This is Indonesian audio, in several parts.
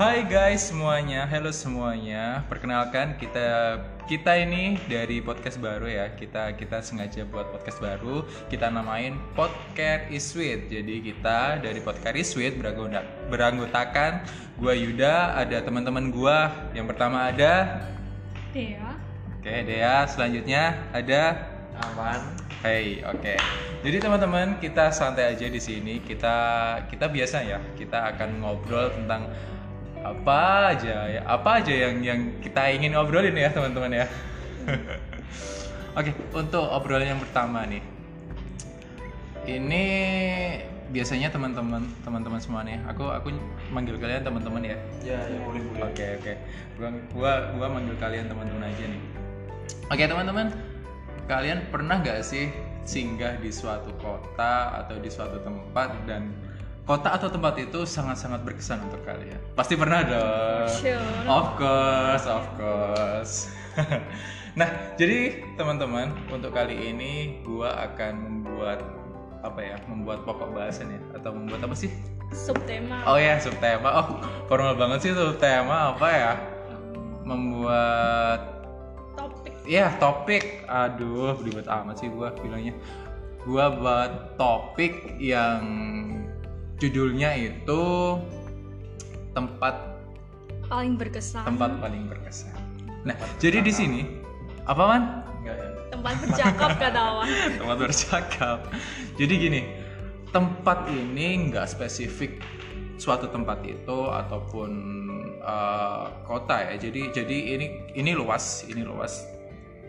Hai guys semuanya, halo semuanya. Perkenalkan kita kita ini dari podcast baru ya. Kita kita sengaja buat podcast baru. Kita namain Podcast is Sweet. Jadi kita dari Podcast is Sweet beranggota, beranggotakan gua Yuda, ada teman-teman gua. Yang pertama ada Dea. Oke, Dea. Selanjutnya ada aman Hey, oke. Jadi teman-teman, kita santai aja di sini. Kita kita biasa ya. Kita akan ngobrol tentang apa aja ya. Apa aja yang yang kita ingin ngobrolin ya, teman-teman ya. oke, untuk obrolan yang pertama nih. Ini biasanya teman-teman teman-teman semua nih. Aku aku manggil kalian teman-teman ya. ya ya boleh boleh Oke oke. Gua gua gua manggil kalian teman-teman aja nih. Oke teman-teman, kalian pernah nggak sih singgah di suatu kota atau di suatu tempat dan kota atau tempat itu sangat-sangat berkesan untuk kalian? Pasti pernah dong. Sure. Of course, of course. nah, jadi teman-teman, untuk kali ini gua akan membuat apa ya? Membuat pokok bahasan ya atau membuat apa sih? Subtema. Oh ya, subtema. Oh, formal banget sih subtema apa ya? Membuat Topik. Iya topik, aduh ribet amat sih gua bilangnya. Gua buat topik yang judulnya itu tempat paling berkesan. tempat paling berkesan. Nah, jadi di sini apa man? enggak ya Tempat bercakap kata Wan. tempat bercakap. Jadi gini, tempat ini nggak spesifik suatu tempat itu ataupun uh, kota ya. Jadi jadi ini ini luas, ini luas.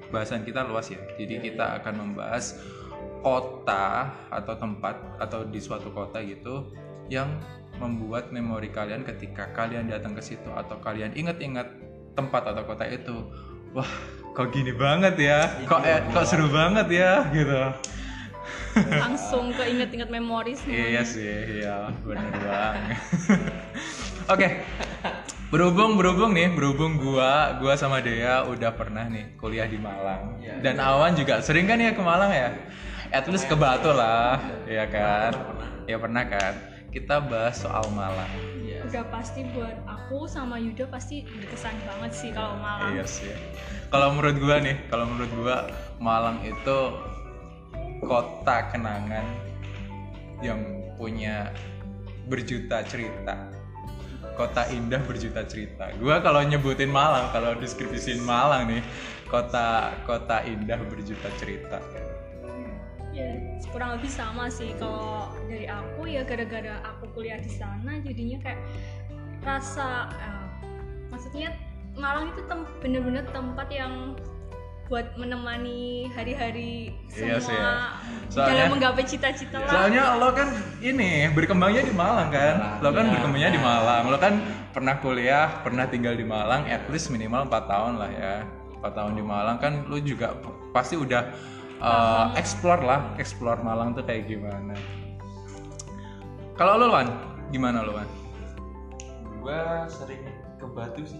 Bahasan kita luas ya. Jadi kita akan membahas kota atau tempat atau di suatu kota gitu yang membuat memori kalian ketika kalian datang ke situ atau kalian ingat-ingat tempat atau kota itu. Wah, kok gini banget ya? Kok eh, kok seru banget ya gitu. Langsung keinget-inget memori semua. Iya sih, iya bener banget. Oke, berhubung berhubung nih, berhubung gua gua sama Dea udah pernah nih kuliah di Malang Iya. dan Awan juga sering kan ya ke Malang ya. At least ke Batu lah, ya kan? Ya pernah kan. Kita bahas soal Malang. iya Udah pasti buat aku sama Yuda pasti berkesan banget sih kalau Malang. Iya sih. Kalau menurut gua nih, kalau menurut gua Malang itu kota kenangan yang punya berjuta cerita. Kota indah berjuta cerita. Gua kalau nyebutin Malang, kalau deskripsiin Malang nih, kota kota indah berjuta cerita. Ya, kurang lebih sama sih kalau dari aku ya gara-gara aku kuliah di sana jadinya kayak rasa eh, maksudnya Malang itu tem bener-bener tempat yang buat menemani hari-hari Iya semua sih ya. Soalnya- dalam menggapai cita-cita lah. Soalnya lo kan ini berkembangnya di Malang kan. Lo kan Iya. berkembangnya di Malang. Lo kan pernah kuliah, pernah tinggal di Malang at least minimal 4 tahun lah ya. 4 tahun di Malang kan lo juga pasti udah uh, explore lah, explore Malang tuh kayak gimana. Kalau lo Wan, gimana lo Wan? gua sering ke Batu sih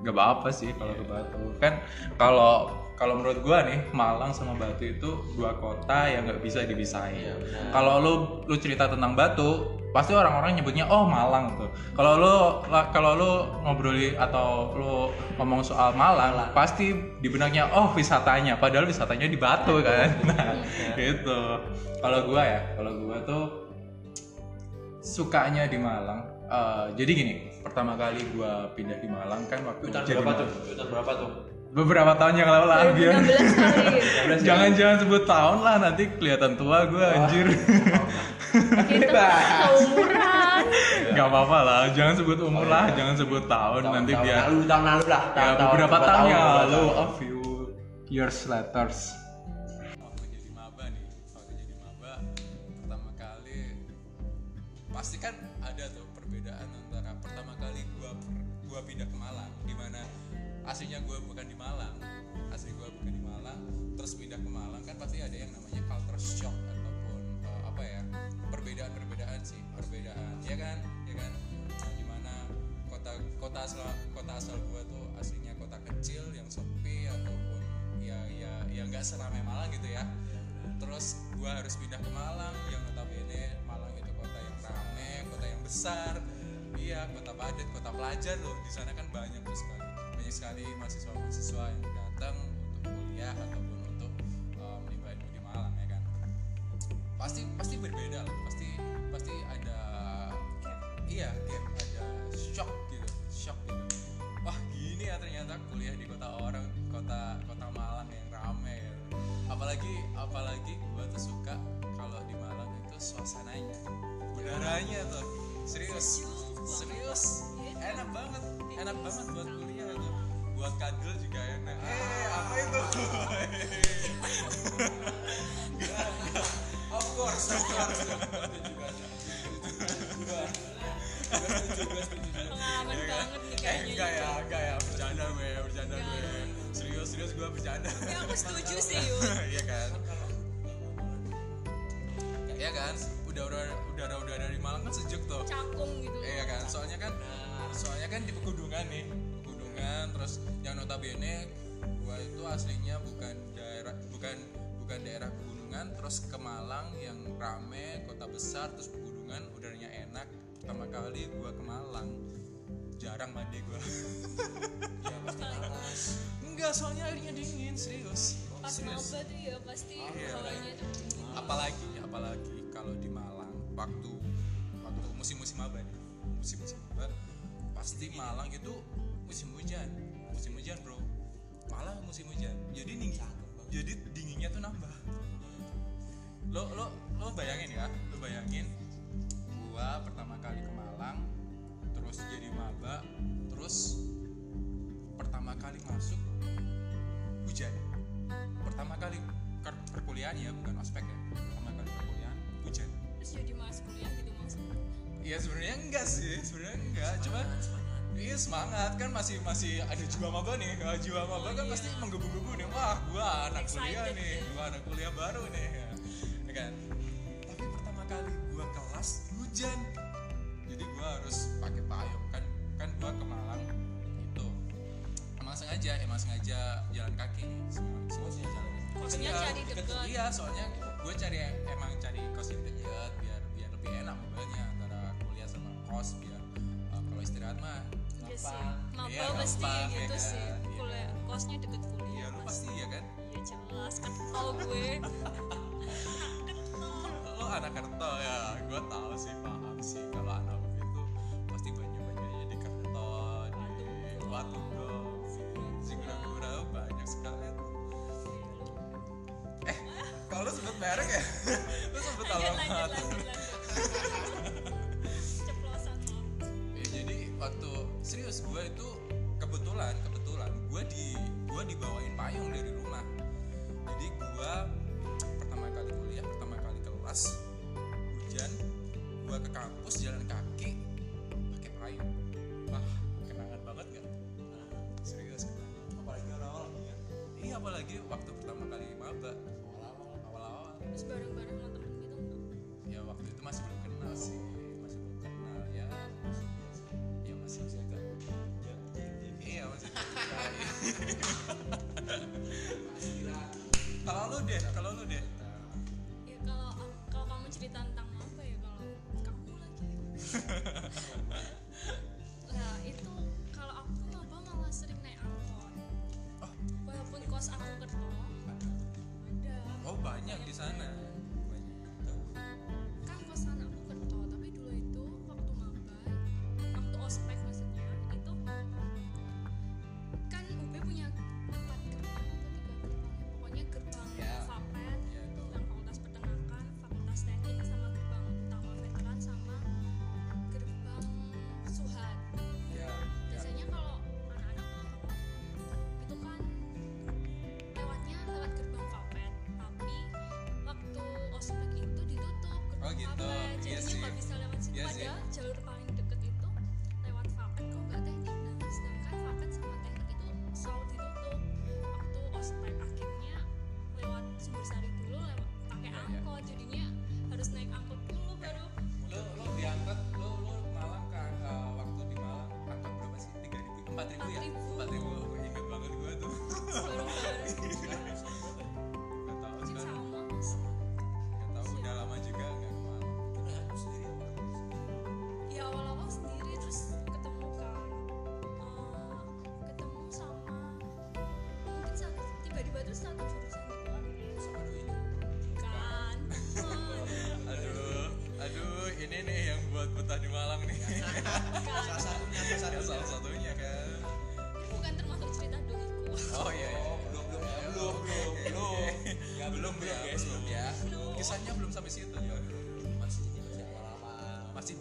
Gak apa-apa sih kalau ke Batu. Kan kalau kalau menurut gua nih Malang sama Batu itu dua kota yang nggak bisa dipisahin. Iya, benar. Kalau lu lu cerita tentang Batu, pasti orang-orang nyebutnya oh Malang tuh. Kalau lu la- kalau lu ngobroli atau lu ngomong soal Malang, pasti di benaknya oh wisatanya, padahal wisatanya di Batu kan. Nah, itu. Kalau gua ya, kalau gua tuh sukanya di Malang. Eh, jadi gini, pertama kali gua pindah di Malang kan waktu Tahun jadi berapa Malang. tuh? Tahun berapa tuh? Beberapa tahun yang lalu lah biar 2016 kali. jangan jangan sebut tahun lah nanti kelihatan tua gue anjir Kita seumuran. nggak apa-apa lah jangan sebut umur lah jangan sebut tahun Tahun- nanti tahun biar lalu tahun lalu lah ya tahun- beberapa tahun- tahun yang lalu tahun. a few years later waktu jadi maba nih waktu jadi maba pertama kali pasti kan aslinya gua bukan di Malang asli gua bukan di Malang terus pindah ke Malang kan pasti ada yang namanya culture shock ataupun eh, apa ya perbedaan-perbedaan sih perbedaan ya kan ya kan? Nah, kota kota asal kota asal gua tuh aslinya kota kecil yang sepi ataupun ya ya ya nggak seramai Malang gitu ya. Terus gua harus pindah ke Malang yang notabene Malang itu kota yang rame kota yang besar iya kota padat kota pelajar loh di sana kan banyak tuh sekali banyak sekali mahasiswa mahasiswa yang datang untuk kuliah ataupun untuk uh, menimba ilmu di Malang ya kan? Pasti pasti berbeda lah. Pasti pasti ada iya gap ada shock gitu shock gitu. Wah gini ya ternyata kuliah di kota orang kota kota Malang yang rame ya. apalagi apalagi gua tuh suka kalau di Malang itu suasananya udaranya tuh serius serius enak banget enak banget buat buat kadul juga enak. Eh apa itu? Of course of course. Pengalaman Iya kan? banget nih eh kayaknya enggak ya enggak ya. Bercanda gue bercanda gue. Serius serius gue bercanda. Ya aku setuju sih Yun iya kan? Iya kan? Udah udah udah dari Malang kan sejuk tuh. Cakung gitu. Iya kan? Soalnya kan soalnya kan di pegunungan nih pegunungan terus yang notabene gua itu aslinya bukan daerah bukan bukan daerah pegunungan terus ke Malang yang rame kota besar terus pegunungan udaranya enak. Pertama kali gua ke Malang. Jarang mandi gua. Enggak soalnya airnya dingin serius. Pas serius. maba tuh ya pasti Iya. hawanya tuh apalagi apalagi kalau di Malang waktu waktu musim-musim maba nih musim-musim maba pasti Malang itu musim hujan. Musim hujan bro. Malah musim hujan. Jadi dingin jadi dinginnya tuh nambah. Lo lo lo bayangin ya. Lo bayangin gua pertama kali ke Malang terus jadi maba terus pertama kali masuk hujan. Pertama kali per- perkuliahan ya bukan ospek ya. Pertama kali perkuliahan hujan. Terus jadi mas kuliah gitu maksudnya Iya sebenarnya enggak sih. Sebenarnya enggak. Cuma iya semangat. Kan masih masih ada jiwa maba nih. Nah, jiwa maba kan pasti menggebu-gebu nih. Wah gua anak kuliah Excited nih. ya. gua anak kuliah baru nih. Ya Ya kan? Tapi pertama kali gua kelas hujan. Jadi gua harus pakai payung. Kan kan gua ke Malang. Itu emang sengaja emang sengaja jalan kaki. Nih semua semua sih jalan kaki. Kosnya Iya, cari deket. iya soalnya gue cari emang cari kos yang deket biar biar lebih enak mobilnya antara kuliah sama kos biar uh, kalau istirahat mah iya sih Gampang. maba Iya, pasti gampang, ya gitu kan? sih Iya kuliah kan? kosnya deket kuliah iya lu pasti ya kan? Iya jelas kan tau gue lo anak kerto ya gue tahu sih paham sih kalau anak itu pasti banyak banyaknya di kerto di dong si gura-gura banyak sekali. Eh kalau lu sebut merek ya? Lu sebut alamat serius gue itu kebetulan kebetulan. Gue di gue dibawain payung dari rumah. Jadi gue pertama kali kuliah pertama kali kelas hujan gue ke kampus Bye.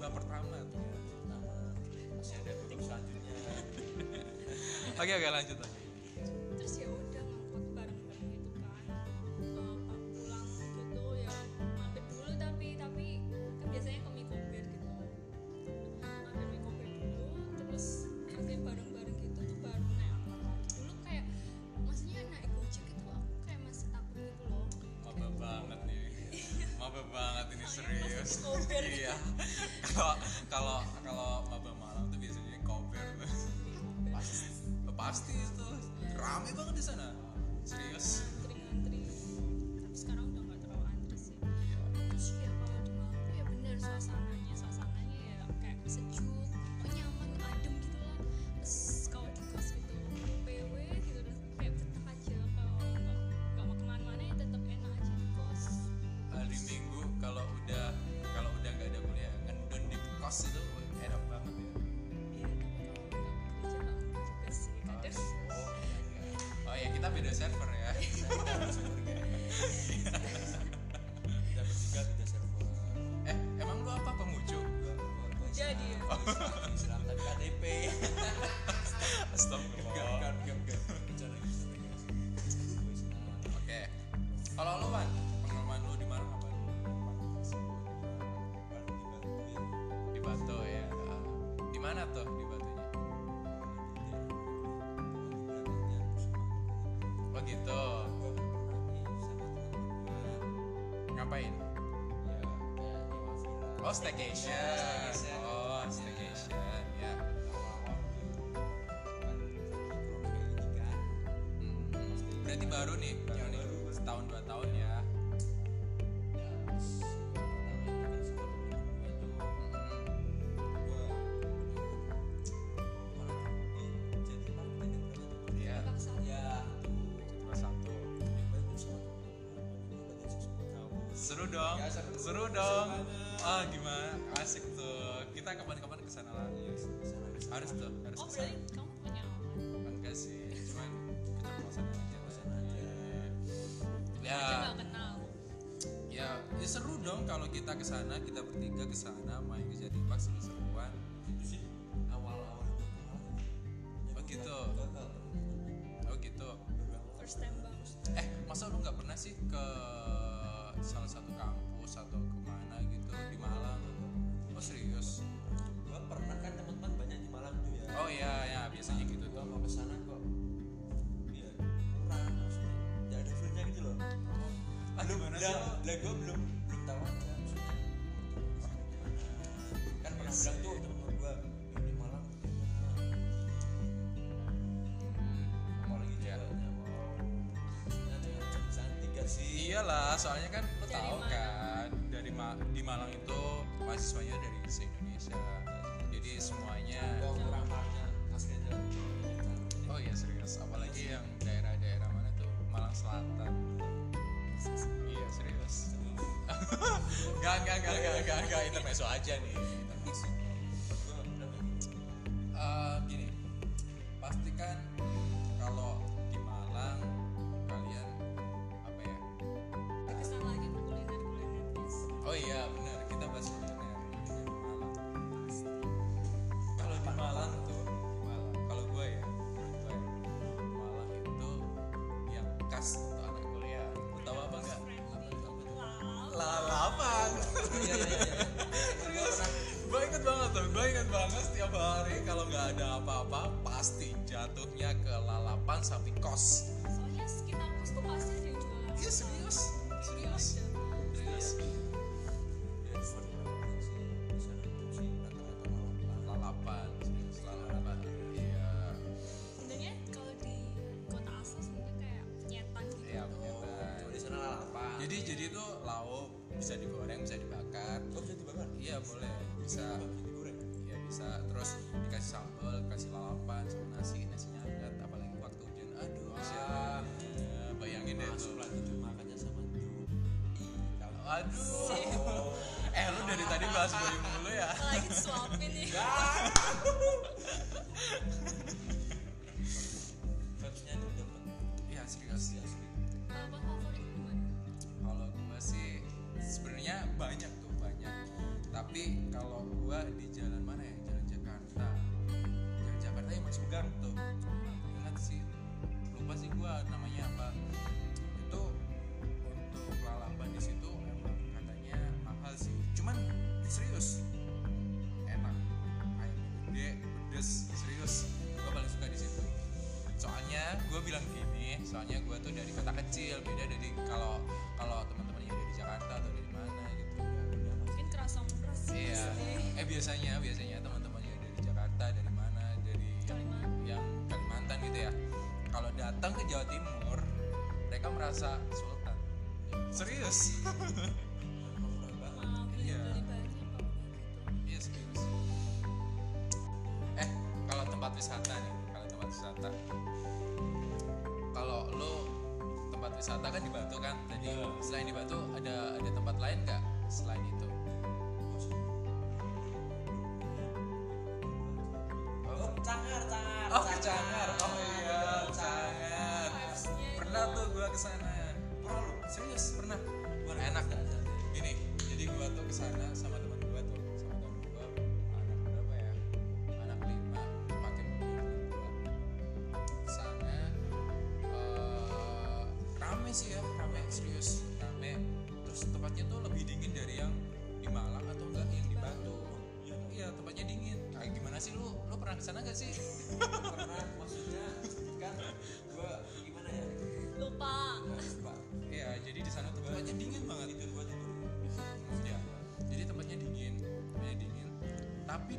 bab pertama tuh pertama masih ada tim selanjutnya oke oke lanjut lagi Terus ya udah ngangkut bareng-bareng gitu kan. Pas pulang gitu ya mampir dulu tapi tapi kan biasanya ke mie kober gitu. Mampir mie kober dulu terus mampir bareng-bareng gitu tuh baru naik. Dulu kayak maksudnya naik gojek itu aku kayak masih takut gitu loh. maba banget nih maba banget ini serius iya kalau Oh gitu. Ngapain? Oh staycation. Oh staycation ya. Hmm, Berarti baru nih, Seru dong. Ya, seru. Seru dong. Ah gimana? Asik tuh. Kita kapan-kapan ke sana lagi. Harus tuh, harus oh ke sana. berarti kamu punya awan enggak sih cuman keceplosan aja. Ya aja. Nggak kenal. Ya ya seru dong kalau kita ke sana kita bertiga ke sana main ke Jadi Park seru-seruan oh gitu. oh gitu. First time banget. Eh masa lu nggak pernah sih ke atau ke mana gitu di Malang. Oh serius? Gua pernah kan teman-teman banyak di Malang tuh ya. Oh iya ya biasanya gitu gua tuh mau ke sana kok. Iya kurang maksudnya. Nggak ada feelnya gitu loh. Aduh mana sih lah lah gua belum belum tahu aja maksudnya. Kan pernah Iya bilang tuh teman gua "Ya, di Malang apalagi Iya. sih? Iyalah, soalnya kan lo tahu mana? kan Ma- di Malang itu mahasiswanya dari se Indonesia. Jadi semuanya Oh iya serius, apalagi yang daerah-daerah mana tuh? Malang Selatan. Iya serius. Gak, gak, gak, gak, gak, gak, intermezzo aja nih. Boleh, bisa. digoreng Iya bisa. Terus dikasih sambal, kasih lalapan sama nasi, nasinya hangat. Apalagi waktu hujan. Aduh, Wah. Ya, bayangin deh masuk tuh. lagi tuh makannya sama Drew Aduh. Eh lu dari tadi bahas boy mulu ya. lagi disuapin nih vibesnya itu dapet iya serius gimana kalau gue sih sebenarnya banyak tuh banyak tapi kalau gue di jalan mana ya? Jalan Jakarta. Jalan Jakarta yang masuk gang tuh. Ingat sih. Lupa sih gue namanya merasa sultan. Serius? Banget Iya. iya serius. Eh kalau tempat wisata nih kalau tempat wisata. Kalau lo tempat wisata kan di Batu kan? Tadi Iya. selain di Batu ada ada tempat lain nggak selain itu? Oh cangar cangar Oh Cangar, oh iya Cangar. Pernah tuh gua ke sana. Serius pernah? Enak. Gini, jadi gua tuh ke sana sama teman gua tuh, sama teman gua anak berapa ya? Anak lima, pakai mobil. Ke sana, eh, rame sih ya, rame serius, rame. Terus tempatnya tuh lebih dingin dari yang di Malang atau enggak yang di Batu. Iya, tempatnya dingin. Kayak gimana sih lu? Lu pernah ke sana gak sih?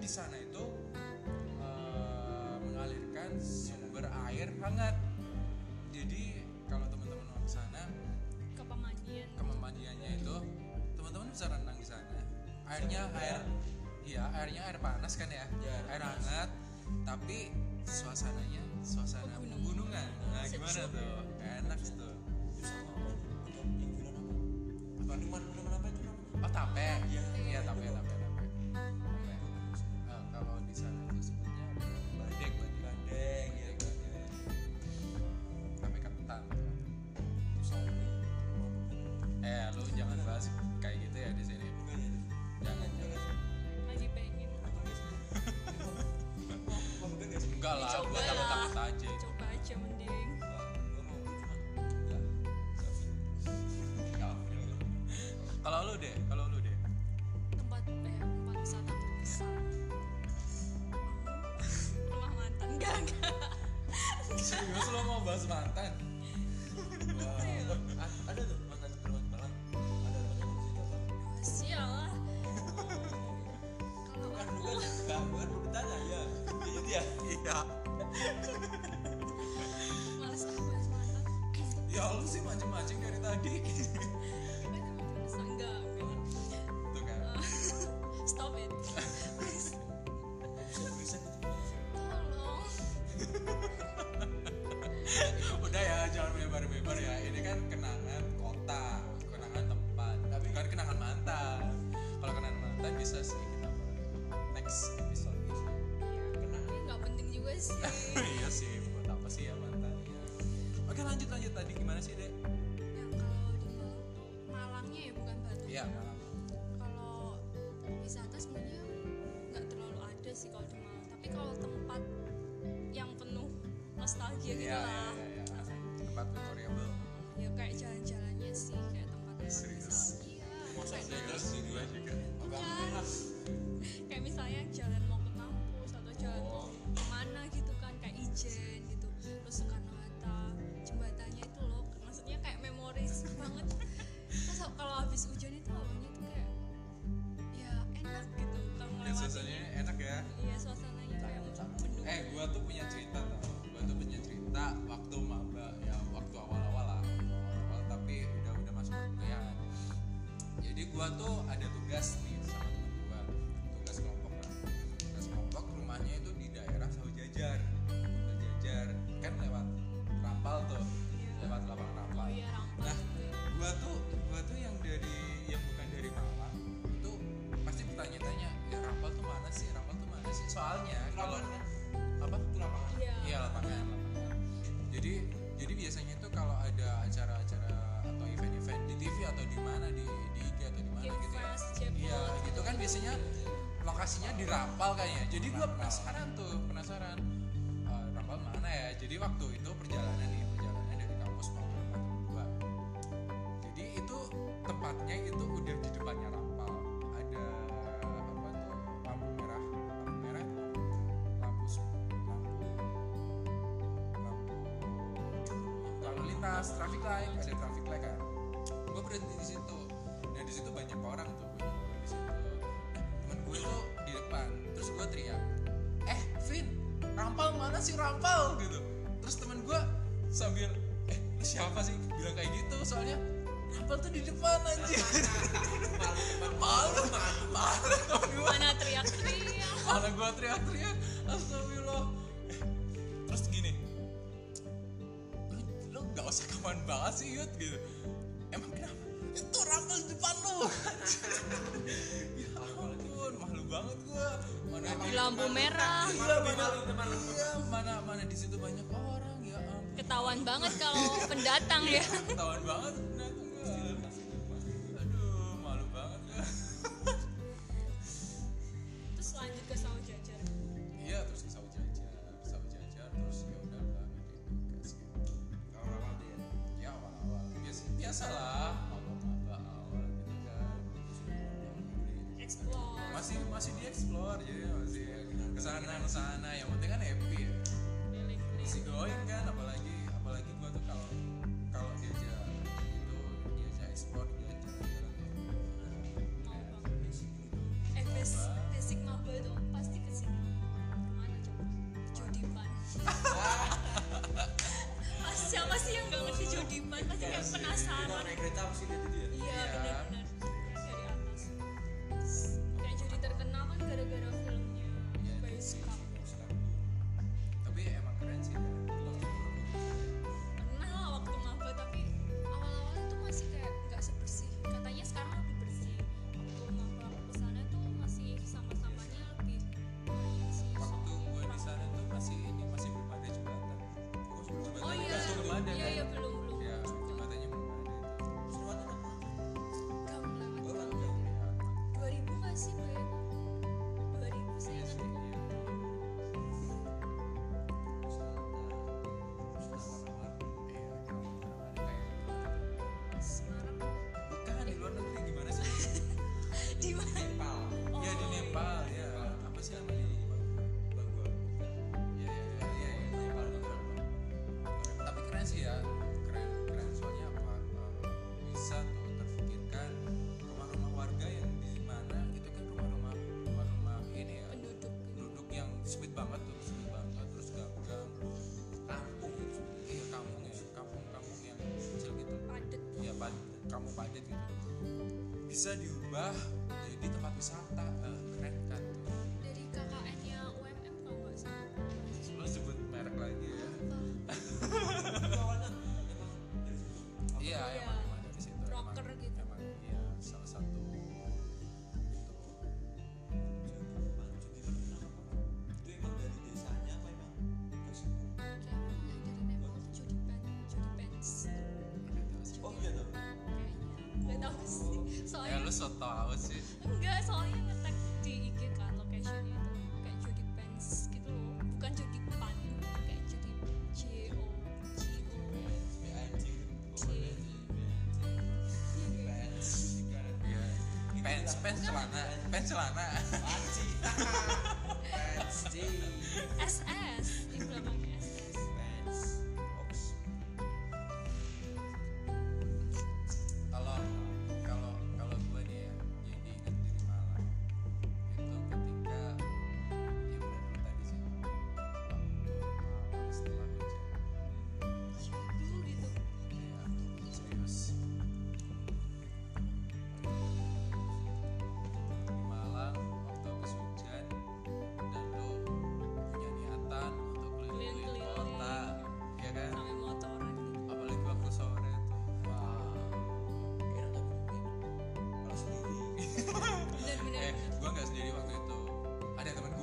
di sana itu eh, mengalirkan sumber air hangat. Jadi kalau teman-teman mau ke sana, ke pemandian ke pemandiannya itu teman-teman bisa renang di sana. Airnya air, iya airnya air panas kan ya, Ya, air air panas. hangat. Tapi suasananya suasana Pegunungan. Nah, gimana tuh? Enak tuh. itu sama apa apa minuman minuman apa itu namanya Oh tape? Iya. Iya tape tape tape. Tape. Sana itu sebutnya badek bandeng ya bandeng Tape ketan. itu Eh lu jangan bahas kayak gitu ya di sini. bukan ya Jangan jangan. lagi pengen Enggak lah, gua takut takut aja Serius lu mau bahas mantan? Nostalgia gitu Iya lah iya iya. Tempat memorable. ya kayak jalan-jalannya sih kayak tempat yang Serius? iya kayak Serius sih gua juga. bukan kayak misalnya jalan mau ke kampus atau jalan mau ke mana gitu kan kayak Ijen gitu terus Soekarno Hatta jembatannya itu loh maksudnya kayak memoris banget terus kalau habis hujan itu hawanya tuh kayak ya enak gitu kalau melewati suasananya enak ya. iya suasananya kayak mendukung Eh, gua tuh punya cerita tau. Jadi rampal kayaknya. Jadi gue penasaran tuh penasaran. Eh, uh, rampal mana ya? Jadi waktu itu perjalanan nih perjalanan dari kampus mau ke tempat gue. jadi itu tempatnya itu udah di depannya rampal ada apa tuh lampu merah. Lampu merah lampu lampu lampu lalu lintas traffic light. Ada traffic light kan? Gue berhenti di situ. Nah di situ banyak orang tuh. si sih rampal gitu. Terus teman gue sambil eh siapa sih? Bilang kayak gitu soalnya rampal tuh di depan aja malu malu gue mana teriak-teriak? Mana gue teriak-teriak. Astagfirullah. Terus gini. Lu nggak usah kaman banget sih yud gitu. Emang kenapa? Itu rampal di depan lo? ya ampun malu banget gue mana di lampu merah. Mana mana di situ banyak orang ya ketahuan banget kalau pendatang ya. Ketahuan banget. ke sana ke sana yang penting kan happy ya. Iya, si going kan apalagi. pens celana pens celana. Pens SS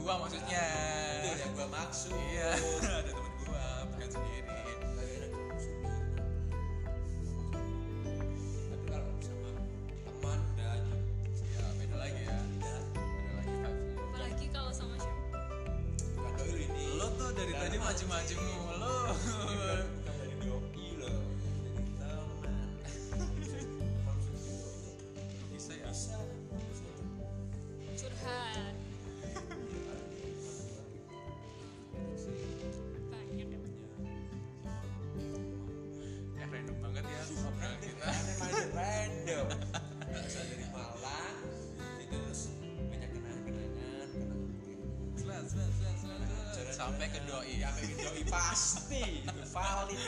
gua maksudnya. Itu yang gua maksud. Iya. sampai ke doi sampai ke doi. Pasti valid.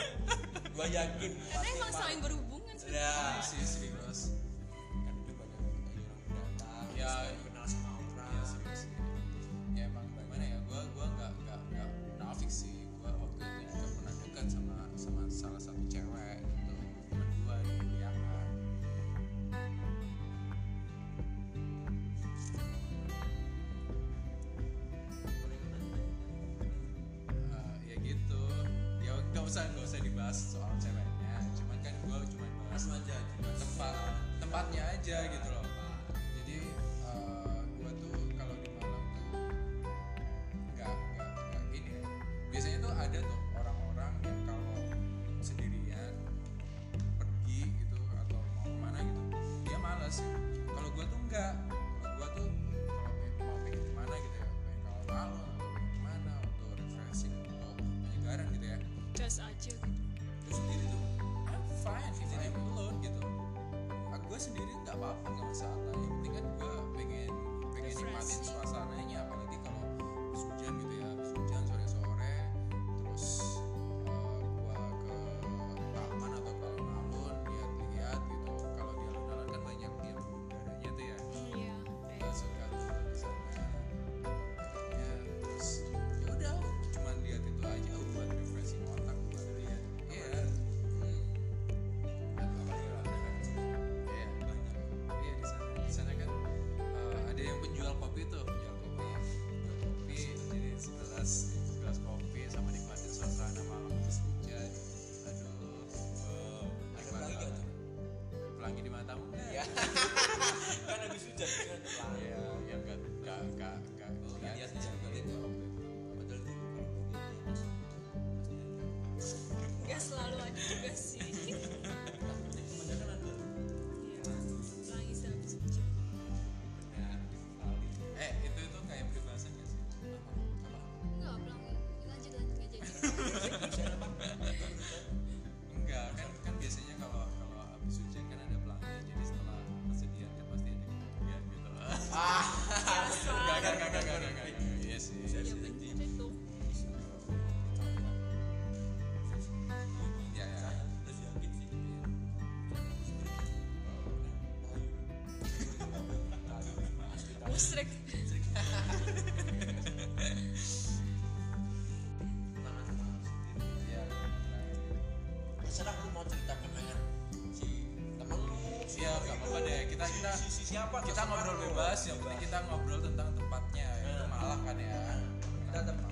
Gue yakin pasti emang saling berhubungan sih ya sih sih. pelangi di matamu kan? Iya. kan habis hujan kan. kita kita siapa kita ngobrol bebas ya penting kita ngobrol tentang tempatnya ya. Malang kan ya kita tempat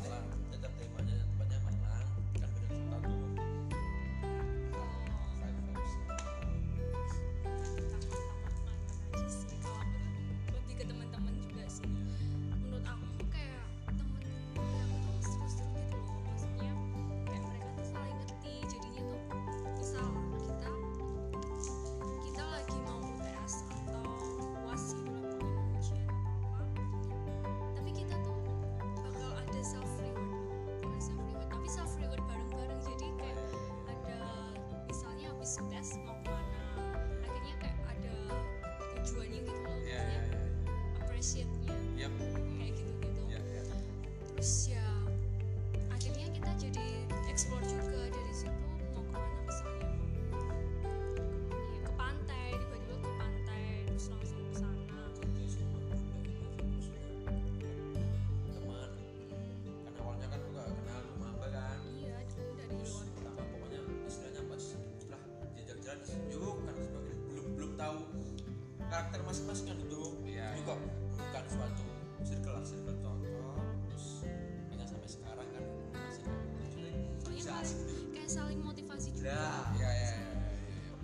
saling motivasi juga Nah, ya ya ya, ya, ya.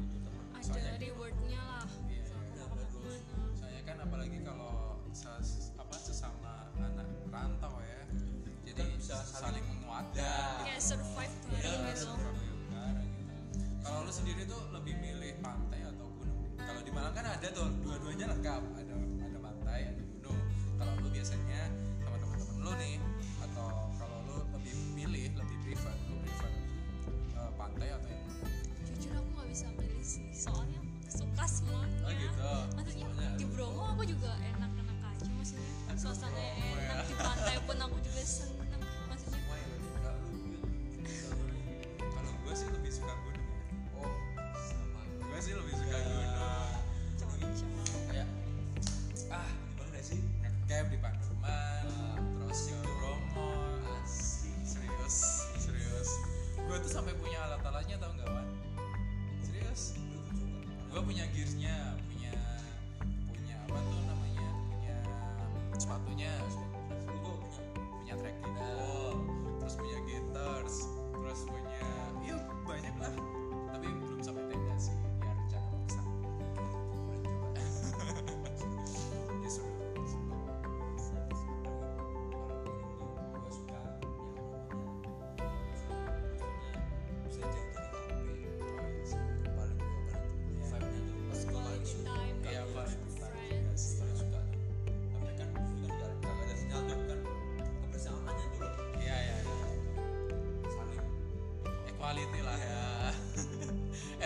ada soalnya- rewardnya lah Iya, iya. nah bagus. soalnya kan apalagi kalau ses- apa sesama anak rantau ya jadi Kan bisa saling, saling- menguatkan Ya. kayak survive bareng Iya, gitu gitu kalau lu sendiri tuh lebih milih pantai atau gunung kalau di Malang kan ada tuh dua-duanya lengkap ada ada pantai ada gunung kalau lu biasanya sama teman-teman lu nih atau kalau lu lebih milih lebih prefer pantai atau jujur aku nggak bisa milih sih. Soalnya suka semuanya oh gitu. Maksudnya Soalnya di Bromo aku juga enak-enak aja maksudnya suasananya Bromo ya. enak di pantai pun aku juga seneng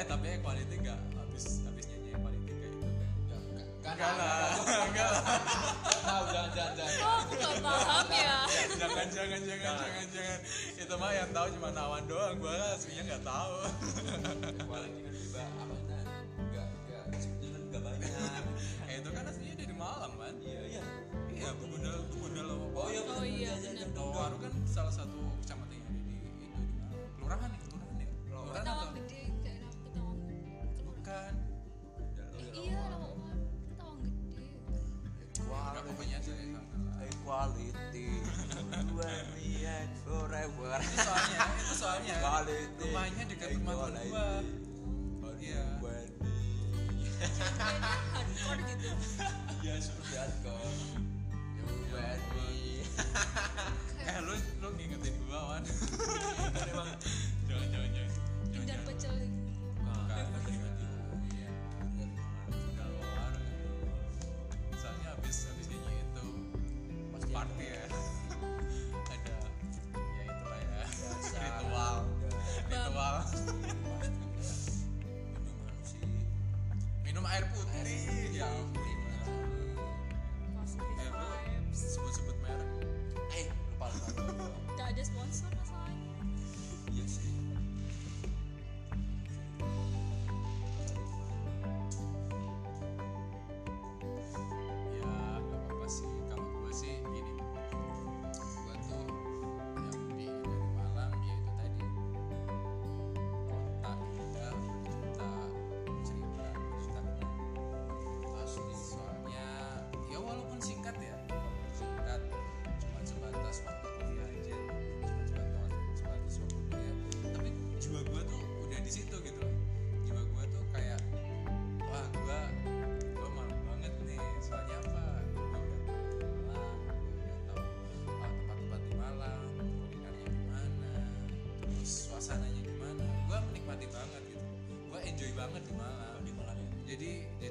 tapi equality nggak habis habis nyanyi equality kayak gitu kan. Enggak lah. enggak lah. Oh aku nggak paham ya. Jangan jangan jangan jangan jangan. Itu mah yang tahu cuma Nawan doang gua kan aslinya nggak tahu. Eh itu kan aslinya dari Malang kan? Iya Bugundal Bugundal Oh iya, oh iya benar Bawaru kan salah satu air putih. Ya positive vibes sebut-sebut merek. Eh, lupa lupa. gak ada sponsor masalahnya. Iya sih.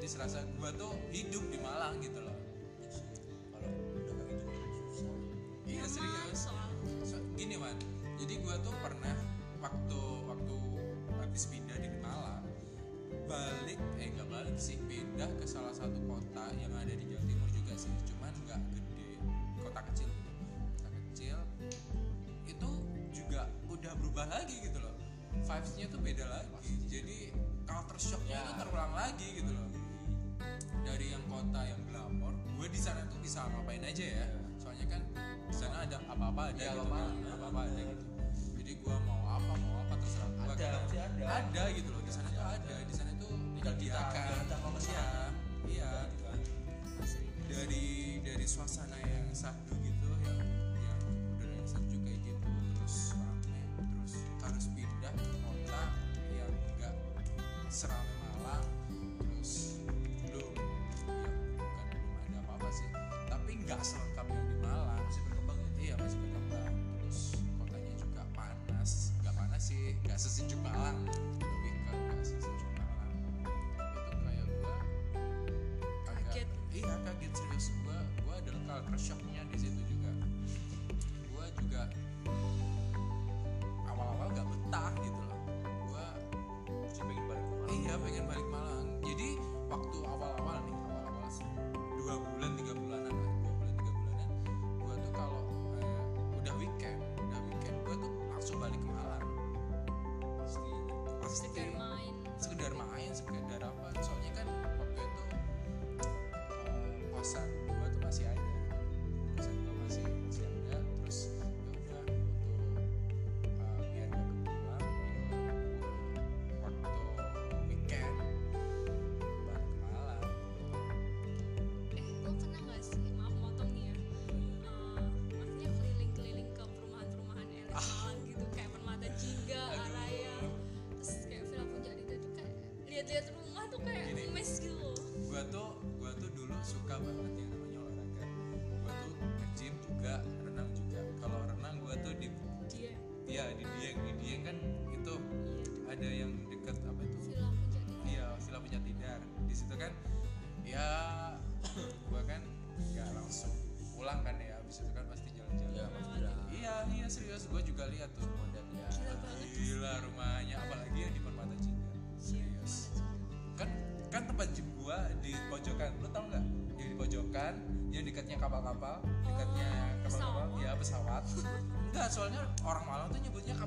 Jadi serasa gue tuh hidup di Malang gitu loh. Iya. Kalau udah kayak gitu susah. iya serius. So, gini man jadi gue tuh pernah waktu waktu habis pindah di Malang balik eh nggak balik sih pindah ke salah satu kota yang ada di Jawa Timur juga sih. Cuman nggak gede. Kota kecil. Gitu kota kecil. Itu juga udah berubah lagi gitu loh. Vibesnya tuh beda lagi. Jadi culture shocknya Ya. tuh terulang lagi gitu dari yang glamor gue di sana tuh bisa ngapain aja ya. Soalnya kan di sana ada apa-apa ada Iya, gitu apa-apa. kan. Apa-apa ada gitu. Jadi gue mau apa mau apa terserah gue Ada, pasti ada. ada gitu loh di sana tuh ada. Di sana tuh Tinggal kita- kita mau ke iya. Iya. Kan. dari dari suasana yang sahdu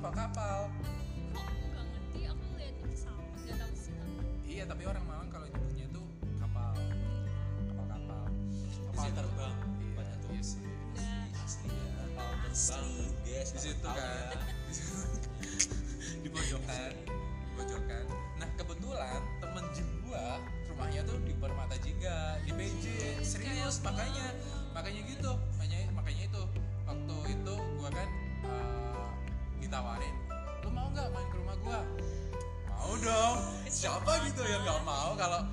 kapal-kapal kok aku nggak ngerti aku lihatnya pesawat gak tahu sih iya tapi orang Malang kalau nyebutnya tuh kapal. Kapal-kapal kapal. Terbang. iya, banyak tuh. iya sih. Kapal terbang guys kan. ya. di situ kan. di pojokan. Di pojokan. Nah kebetulan temen gym gua rumahnya tuh di Permata Jingga di PJ. serius makanya makanya gitu. Makanya makanya itu. Waktu itu gua kan uh, ditawarin lu mau nggak main ke rumah gua? Mau dong. Siapa gitu yang nggak mau kalau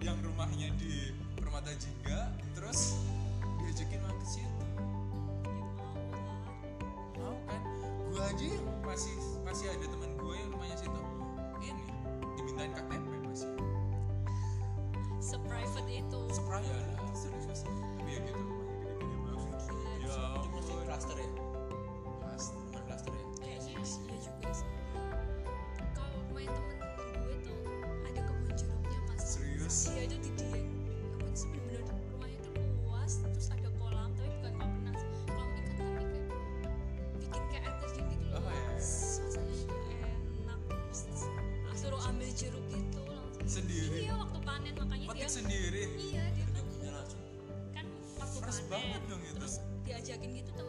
yang rumahnya di permata jingga terus diajakin main ke situ? Mau kan? Gue aja masih masih ada teman gue yang rumahnya situ. Ini dimintain KTP masih. Seprivate itu. Seprivate ya, serius tapi ya gitu rumahnya gede-gede banget. Ya, ya cluster ya? banget dong ya terus diajakin gitu tuh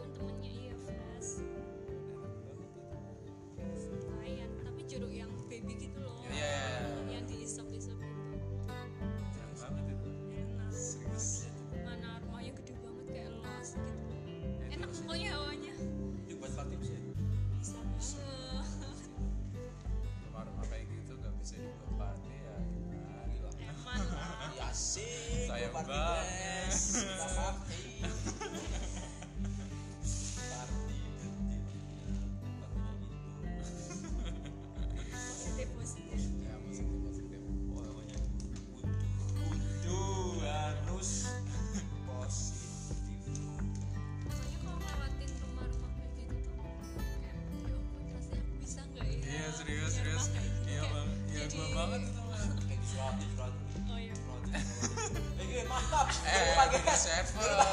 Tá certo.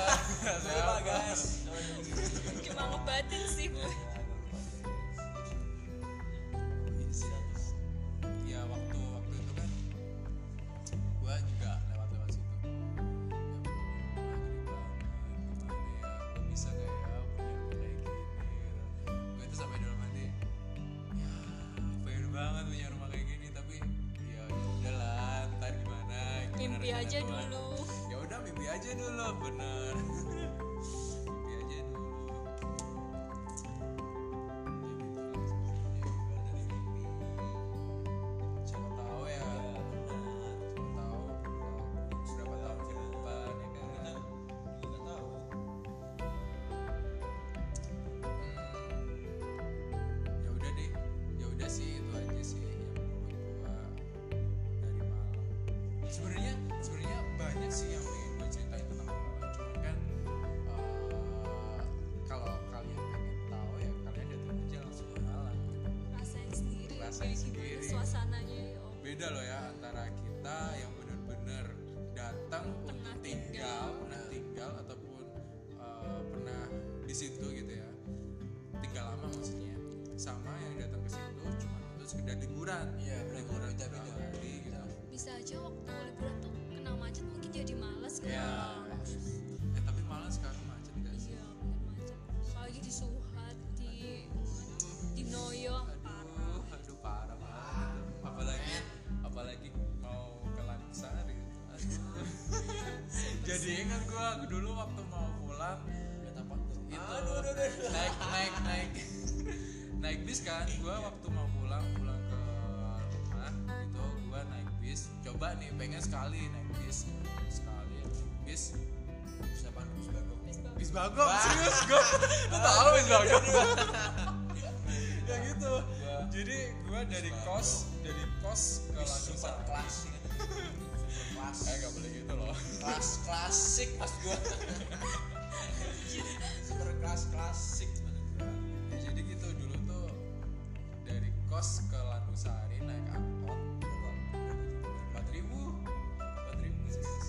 Ngerasain kayak sendiri gimana suasananya ya Om? beda loh ya antara kita yang bener-bener datang Pernah untuk tinggal. tinggal pernah tinggal ataupun uh, pernah di situ gitu ya. Tinggal lama maksudnya. Sama yang datang ke situ cuma untuk sekedar Iya, liburan gua dulu waktu mau pulang Lihat apa? Tuh? itu Aduh, aduh, aduh. naik naik naik. Naik bis kan? Gua waktu mau pulang pulang ke rumah gitu gua naik bis. Coba nih pengen sekali naik bis. Sekali naik bis. Bisa apaan? Bisa bagong. bis bagong. Serius? Gua gua tahu bis bagong? Ya gitu. Jadi gua dari kos dari kos ke klasik. Super kelas. eh gak boleh gitu loh Kelas klasik mas gua. Super kelas klasik. Ya, jadi gitu dulu tuh dari kos ke Lanusari naik angkot empat ribu empat ribu serius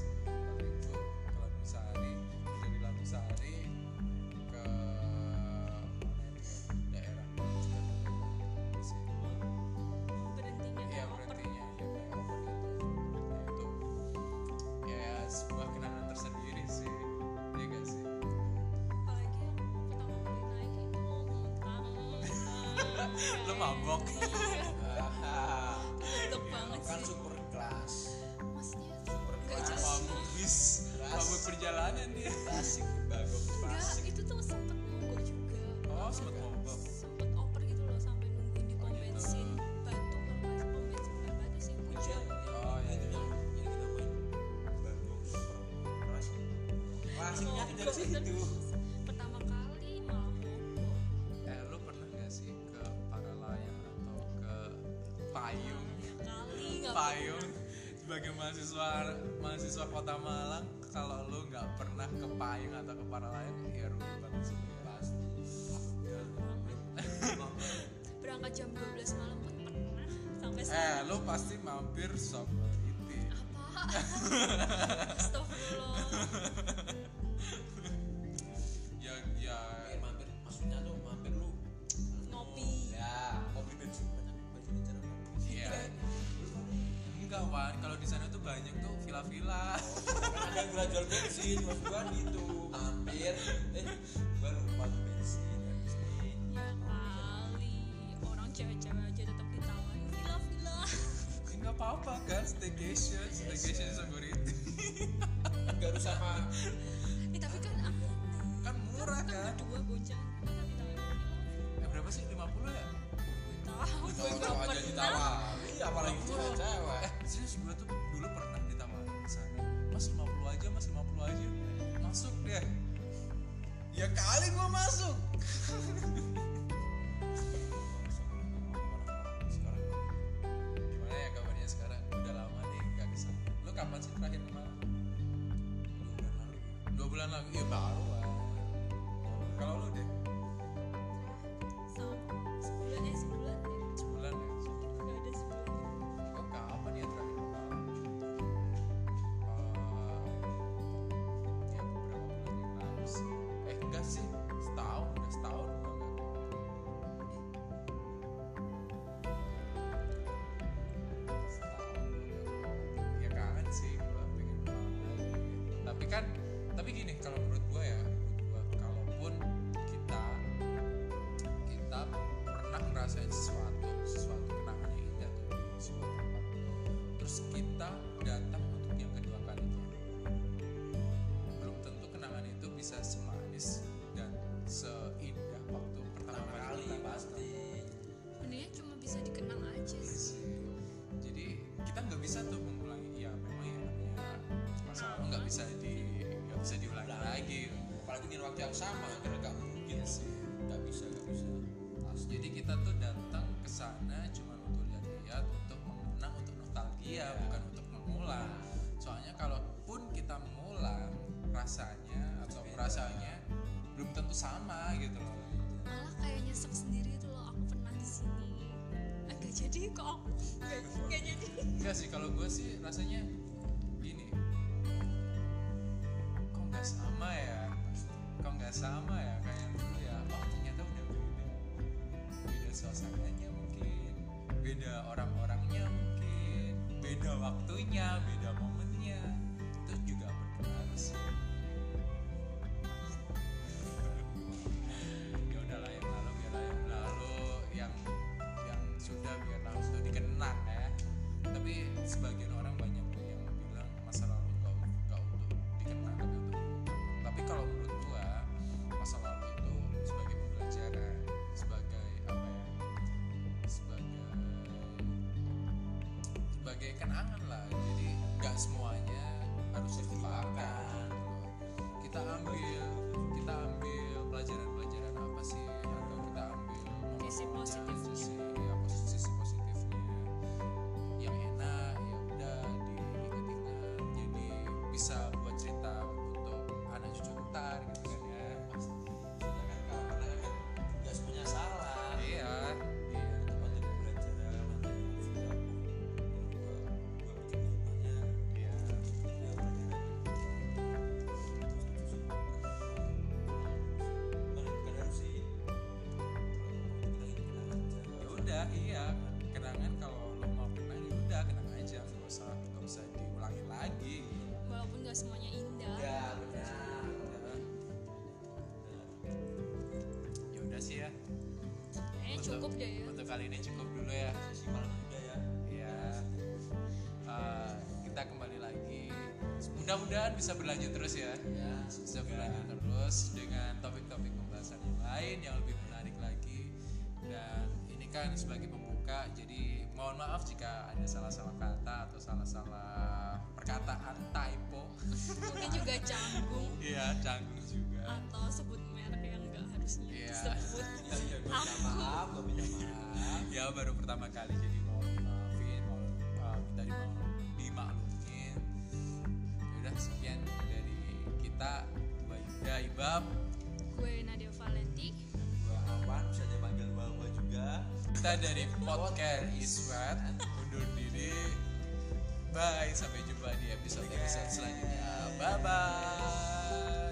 Lu mabok. Ah, banget kan sih super kelas. maksudnya Super kelas. mabuk bis Keras. mabuk perjalanan dia Klasik bagong enggak klasik. itu tuh sempet mogok juga oh sempet mogok sempet oper gitu loh sampai nungguin di pom Oh, gitu. bensin batu kalau nggak pom bensin bukan batu sih hujan Oh, iya, itu iya. yang kita main bagong super kelas. Tuh dari situ. Payung sebagai mahasiswa mahasiswa Kota Malang, kalau lu nggak pernah ke Payung atau ke Paralayang, ya rugi banget sih. Pasti. berangkat jam 12 malam pun pernah sampai Eh, lu pasti mampir Sobariti. apa serius gue tuh dulu pernah ditawarin ke sana. Mas 50 aja, Mas 50 aja. Masuk deh. Ya kali gua masuk. bisa di nggak bisa diulangi lagi. Apalagi di waktu yang sama, karena nggak mungkin sih. Nggak bisa, nggak bisa. Pas, jadi kita tuh datang ke sana cuma untuk lihat-lihat, untuk mengenang, untuk nostalgia, bukan untuk mengulang. Soalnya kalaupun kita mengulang, rasanya atau perasaannya belum tentu sama gitu loh. malah kayak nyesek sendiri itu loh aku pernah di sini. Agak jadi kok. Aku nggak nggak jadi. Enggak sih kalau gue sih rasanya sama ya kayak yang dulu ya. Oh ternyata udah beda. Beda suasananya mungkin. Beda orang-orangnya mungkin. Beda waktunya beda sebagai kenangan lah. Jadi nggak semuanya harus iya kenangan kalau lo mau kenang ya udah kenang aja. Nggak usah nggak usah diulangi lagi. Walaupun nggak semuanya indah. Ya benar. ya udah sih ya. Kayaknya Untuk- cukup deh ya. untuk kali ini cukup dulu ya. Sesi malam juga ya. ya eh, kita kembali lagi. Mudah-mudahan bisa berlanjut terus ya. Ya, bisa berlanjut terus dengan topik-topik pembahasan yang lain yang lebih menarik lagi. Dan kan sebagai pembuka. Jadi mohon maaf jika ada salah-salah kata atau salah-salah perkataan typo. Mungkin juga canggung. Iya canggung juga. Atau sebut merek yang nggak harusnya Iya. disebut. Ya, ya, gue minta maaf, gue minta maaf. ya baru pertama kali. Jadi mohon maafin mohon uh, minta dimaklumin udah sekian dari kita. Gua Yuda Ibab. Gue Nadia Valenti. Gue Awan, bisa dipanggil bawa juga kita dari podcast Iswat undur diri. Bye sampai jumpa di episode episode selanjutnya. Bye bye